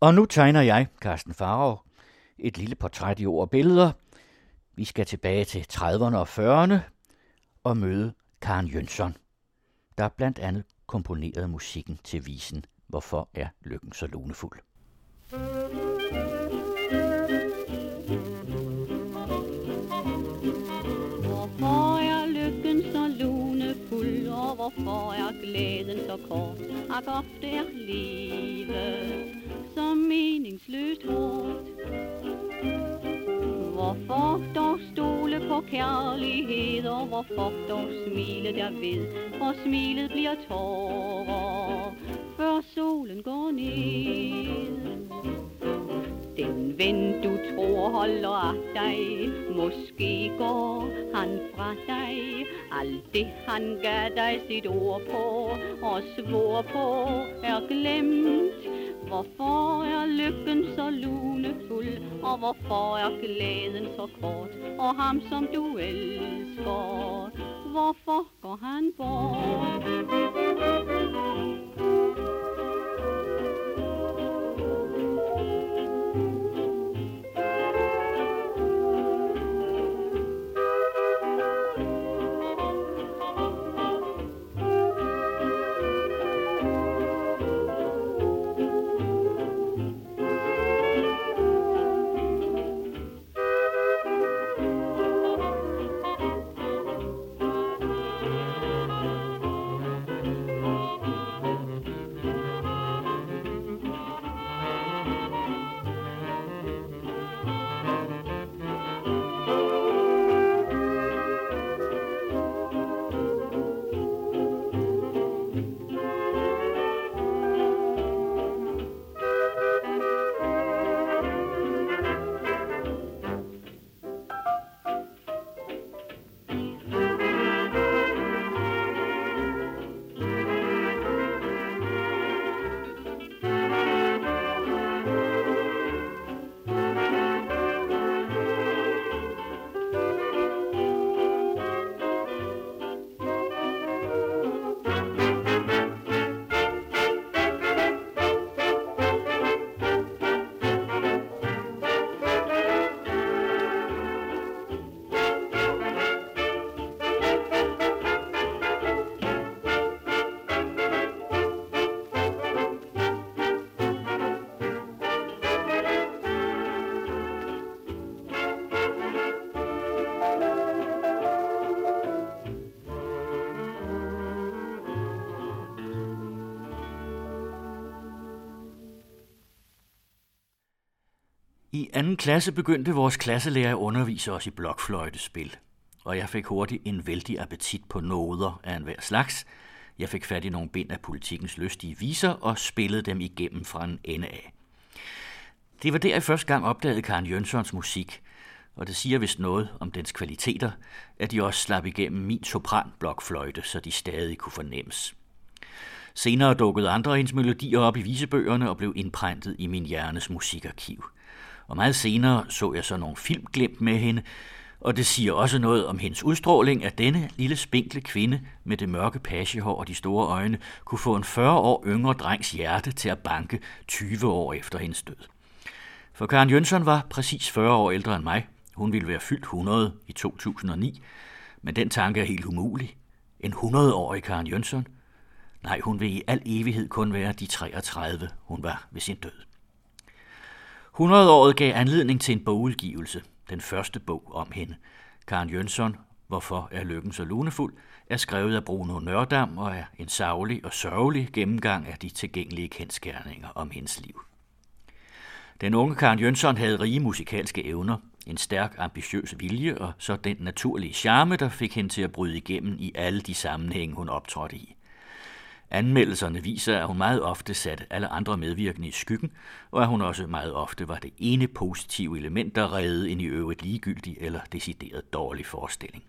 Og nu tegner jeg, Carsten Farov, et lille portræt i ord og billeder. Vi skal tilbage til 30'erne og 40'erne og møde Karen Jønsson, der blandt andet komponerede musikken til visen Hvorfor er lykken så lunefuld? Hvorfor er lykken så lunefuld, og hvorfor er glæden så kort? at ofte er livet slut hårdt. Hvorfor dog stole på kærlighed, og hvorfor dog smile derved, for smilet bliver tårer, før solen går ned. Den ven du tror holder af dig, måske går han fra dig. Alt det han gav dig sit ord på, og svor på er glemt. Hvorfor er lykken så lunefuld, og hvorfor er glæden så kort, og ham som du elsker, hvorfor går han bort? I anden klasse begyndte vores klasselærer at undervise os i blokfløjtespil, og jeg fik hurtigt en vældig appetit på noder af enhver slags. Jeg fik fat i nogle bind af politikens lystige viser og spillede dem igennem fra en ende af. Det var der, jeg første gang opdagede Karen Jønssons musik, og det siger vist noget om dens kvaliteter, at de også slap igennem min sopranblokfløjte, så de stadig kunne fornemmes. Senere dukkede andre af hendes melodier op i visebøgerne og blev indprintet i min hjernes musikarkiv – og meget senere så jeg så nogle filmglemt med hende, og det siger også noget om hendes udstråling, at denne lille spinkle kvinde med det mørke pagehår og de store øjne kunne få en 40 år yngre drengs hjerte til at banke 20 år efter hendes død. For Karen Jønsson var præcis 40 år ældre end mig. Hun ville være fyldt 100 i 2009, men den tanke er helt umulig. En 100-årig Karen Jønsson? Nej, hun vil i al evighed kun være de 33, hun var ved sin død. 100-året gav anledning til en bogudgivelse, den første bog om hende. Karen Jønsson, Hvorfor er lykken så lunefuld, er skrevet af Bruno Nørdam og er en savlig og sørgelig gennemgang af de tilgængelige kendskærninger om hendes liv. Den unge Karen Jønsson havde rige musikalske evner, en stærk, ambitiøs vilje og så den naturlige charme, der fik hende til at bryde igennem i alle de sammenhænge, hun optrådte i. Anmeldelserne viser, at hun meget ofte satte alle andre medvirkende i skyggen, og at hun også meget ofte var det ene positive element, der reddede en i øvrigt ligegyldig eller decideret dårlig forestilling.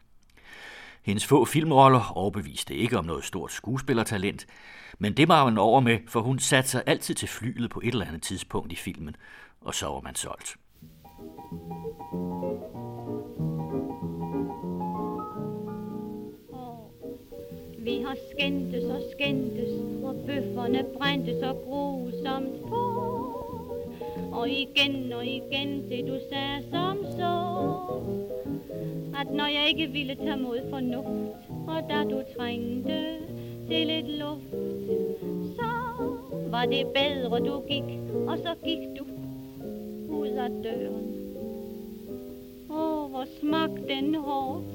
Hendes få filmroller overbeviste ikke om noget stort skuespillertalent, men det var man over med, for hun satte sig altid til flyet på et eller andet tidspunkt i filmen, og så var man solgt. Vi har skændtes og skændtes, og bøfferne brændtes og grusomt på. Og igen og igen til du sagde som så At når jeg ikke ville tage mod fornuft Og da du trængte til lidt luft Så var det bedre du gik Og så gik du ud af døren Åh, oh, hvor smagte den hårdt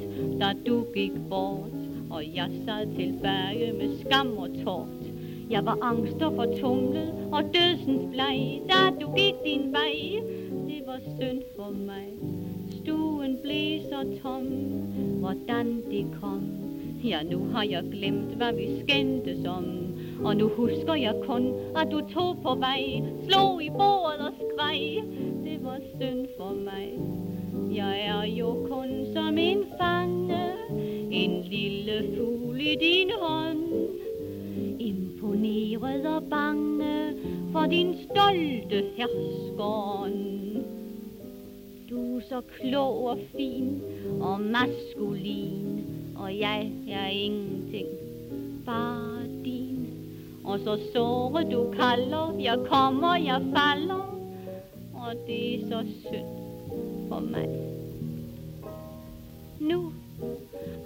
Da du gik bort og jeg sad tilbage med skam og tårt jeg var angst og fortumlet og dødsens bleg, da du gik din vej. Det var synd for mig. Stuen blev så tom, hvordan det kom. Ja, nu har jeg glemt, hvad vi skændtes om. Og nu husker jeg kun, at du tog på vej, slog i bordet og skreg. Det var synd for mig. Jeg er jo kun som en fange, en lille fugl i din hånd imponeret og bange for din stolte herskeren. Du er så klog og fin og maskulin, og jeg er ingenting, bare din. Og så såre du kalder, jeg kommer, jeg falder, og det er så synd for mig.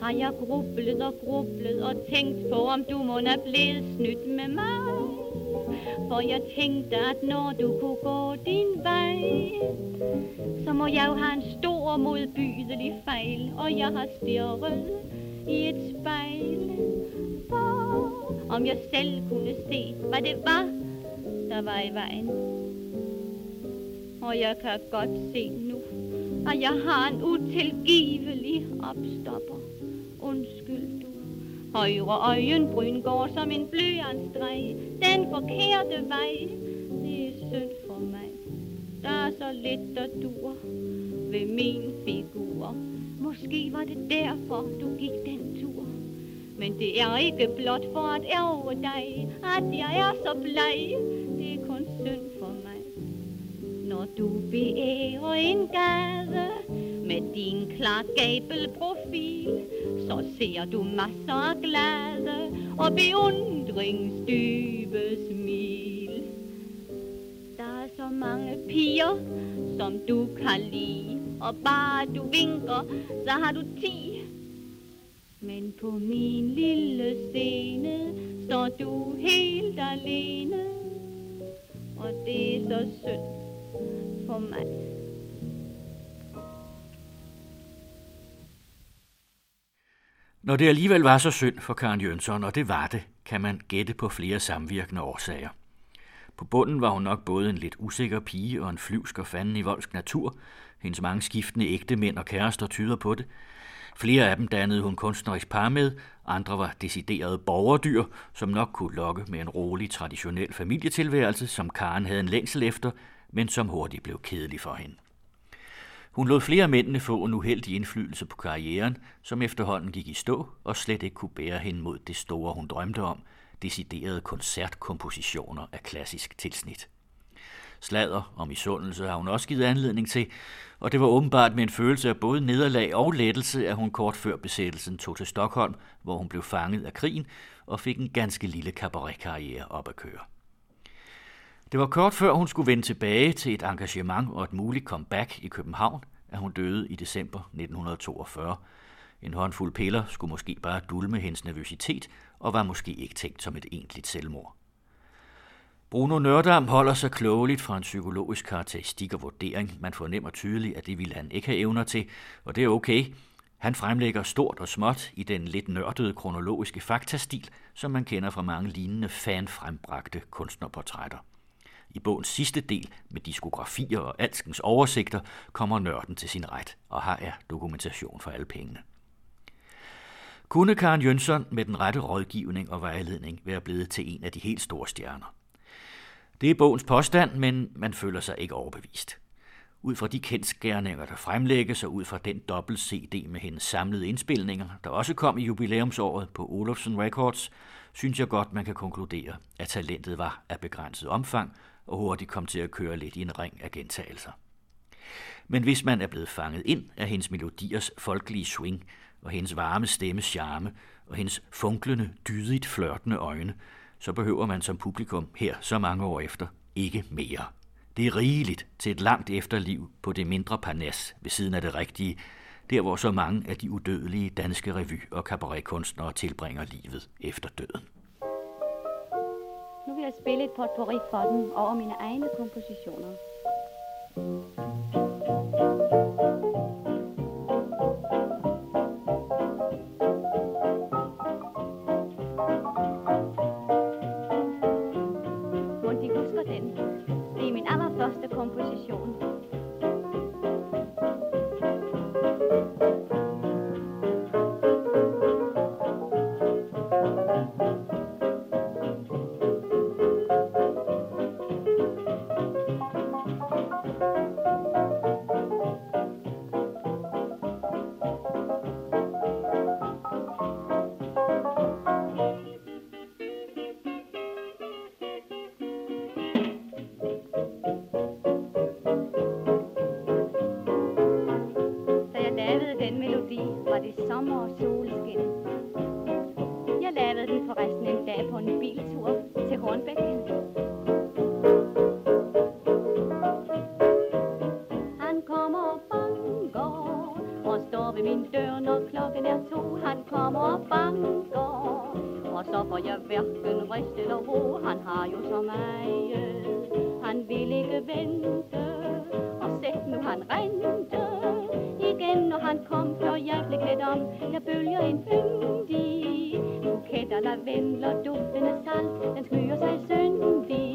Har jeg grublet og grublet og tænkt på, om du må er blevet snydt med mig. For jeg tænkte, at når du kunne gå din vej, så må jeg jo have en stor modbydelig fejl, og jeg har stirret i et spejl. For om jeg selv kunne se, hvad det var, der var i vejen. Og jeg kan godt se nu, at jeg har en utilgivelig opstopper. Undskyld du. Højre øjenbryn går som en blyantstreg. Den forkerte vej. Det er synd for mig. Der er så lidt, der dur ved min figur. Måske var det derfor, du gik den tur. Men det er ikke blot for at ærge dig, at jeg er så bleg. Det er kun synd for mig. Når du beærer en gade med din klart profil, så ser du masser af glade og beundringsdybe smil. Der er så mange piger, som du kan lide, og bare du vinker, så har du ti. Men på min lille scene står du helt alene, og det er så synd for mig. Når det alligevel var så synd for Karen Jønsson, og det var det, kan man gætte på flere samvirkende årsager. På bunden var hun nok både en lidt usikker pige og en flyvsk og fanden i voldsk natur. Hendes mange skiftende ægte mænd og kærester tyder på det. Flere af dem dannede hun kunstnerisk par med, andre var deciderede borgerdyr, som nok kunne lokke med en rolig, traditionel familietilværelse, som Karen havde en længsel efter, men som hurtigt blev kedelig for hende. Hun lod flere mændene få en uheldig indflydelse på karrieren, som efterhånden gik i stå og slet ikke kunne bære hende mod det store, hun drømte om, deciderede koncertkompositioner af klassisk tilsnit. Slader og misundelse har hun også givet anledning til, og det var åbenbart med en følelse af både nederlag og lettelse, at hun kort før besættelsen tog til Stockholm, hvor hun blev fanget af krigen og fik en ganske lille cabaretkarriere op at køre. Det var kort før hun skulle vende tilbage til et engagement og et muligt comeback i København, at hun døde i december 1942. En håndfuld piller skulle måske bare dulme hendes nervøsitet og var måske ikke tænkt som et egentligt selvmord. Bruno Nørdam holder sig klogeligt fra en psykologisk karakteristik og vurdering. Man fornemmer tydeligt, at det ville han ikke have evner til, og det er okay. Han fremlægger stort og småt i den lidt nørdede kronologiske faktastil, som man kender fra mange lignende fan-frembragte kunstnerportrætter. I bogens sidste del med diskografier og alskens oversigter kommer nørden til sin ret, og har er dokumentation for alle pengene. Kunne Karen Jønsson med den rette rådgivning og vejledning være blevet til en af de helt store stjerner? Det er bogens påstand, men man føler sig ikke overbevist. Ud fra de kendskærninger, der fremlægges, og ud fra den dobbelt CD med hendes samlede indspilninger, der også kom i jubilæumsåret på Olofsen Records, synes jeg godt, man kan konkludere, at talentet var af begrænset omfang, og hurtigt kom til at køre lidt i en ring af gentagelser. Men hvis man er blevet fanget ind af hendes melodiers folkelige swing, og hendes varme stemme charme, og hendes funklende, dydigt flørtende øjne, så behøver man som publikum her så mange år efter ikke mere. Det er rigeligt til et langt efterliv på det mindre panas ved siden af det rigtige, der hvor så mange af de udødelige danske revy- og kabaretkunstnere tilbringer livet efter døden. Nu vil jeg spille et potpourri for den over mine egne kompositioner. Thank you. den melodi var det sommer og solskin. Jeg lavede den forresten en dag på en biltur til Hornbæk. Han kommer og banker og står ved min dør, når klokken er to. Han kommer og banker, og så får jeg hverken ristet og ro. Han har jo så meget han kom, før jeg blev klædt om. Der bølger en fyndig. Buketter, lavendler, duftende salt, den smyger sig syndig.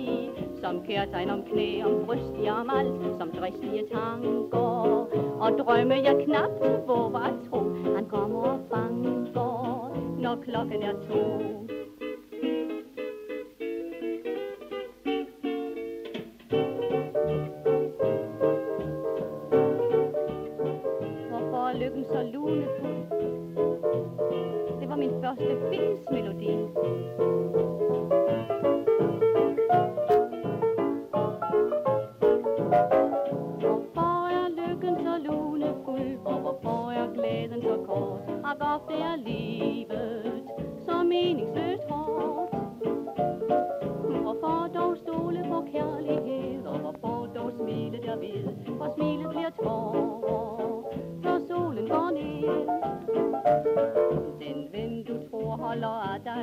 Som kærtegn om knæ, om bryst, ja, om alt, som dristige tanker. Og drømme jeg knap våger at tro, han kommer og fanger, når klokken er to. og lunefuld. Det var min første filmsmelodi.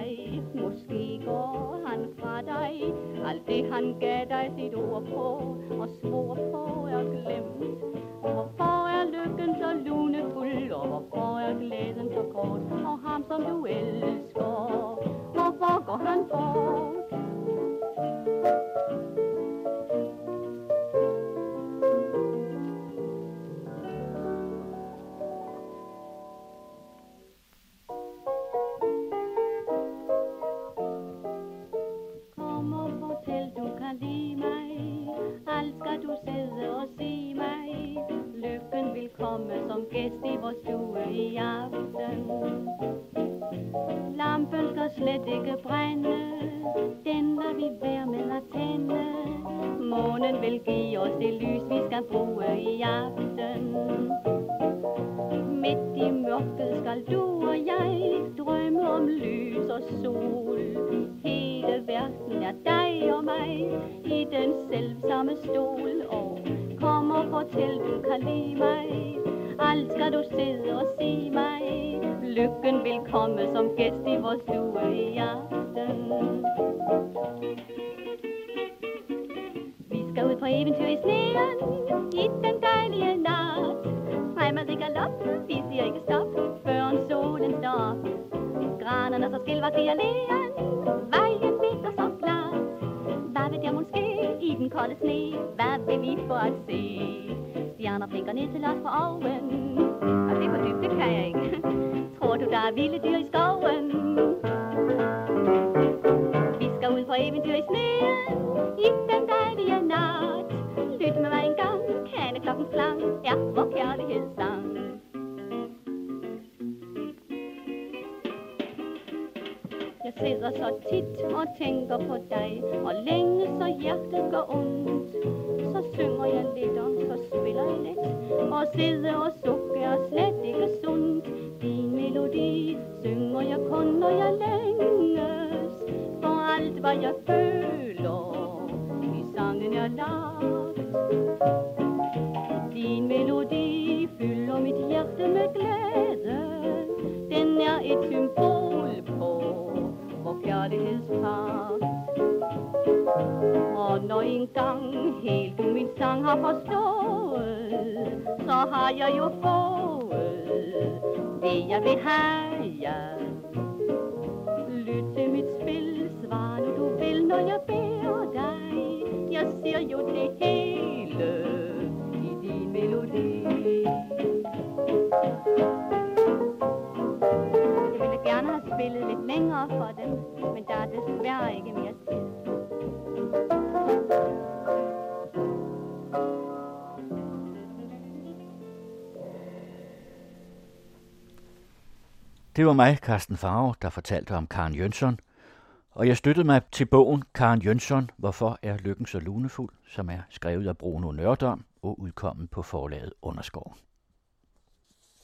dig, måske går han fra dig. Alt det han gav dig sit ord på, og svor på er glemt. Hvorfor er lykken så lunefuld, og hvorfor er glæden så kort, og ham som du er? luftet skal du og jeg drømme om lys og sol. Hele verden er dig og mig i den selvsamme stol. Og kom og fortæl, du kan lide mig. Alt skal du sidde og sige mig. Lykken vil komme som gæst i vores stue i aften. Vi skal ud på eventyr i sneen i den dejlige nat. Fremad i galop, vi siger ikke stop. barberlæren Vejen ligger så klar. Hvad vil der måske i den kolde sne? Hvad vil vi få at se? Stjerner blinker ned til os fra oven. Og det var dybt, det kan jeg ikke. Tror du der er vilde dyr i skoven? Vi skal ud på eventyr i sneen I den dejlige nat. Lyt med mig en gang Kane klokken klang Er vor kærlighedssang sidder så tit og tænker på dig, og længe så hjertet går ondt. Så synger jeg lidt, og så spiller jeg lidt, og sidde og sukke er slet ikke sundt. Din melodi synger jeg kun, når jeg længes, for alt hvad jeg føler, i sangen er lagt. Din melodi fylder mit hjerte med glæde, en helt du min sang har forstået, så har jeg jo fået det jeg vil have, ja. Lyt til mit spil, svar nu du vil, når jeg beder dig. Jeg siger jo det hele Det var mig, Carsten Farve, der fortalte om Karen Jønsson, og jeg støttede mig til bogen Karen Jønsson, Hvorfor er lykken så lunefuld, som er skrevet af Bruno Nørdom og udkommet på forlaget Underskoven.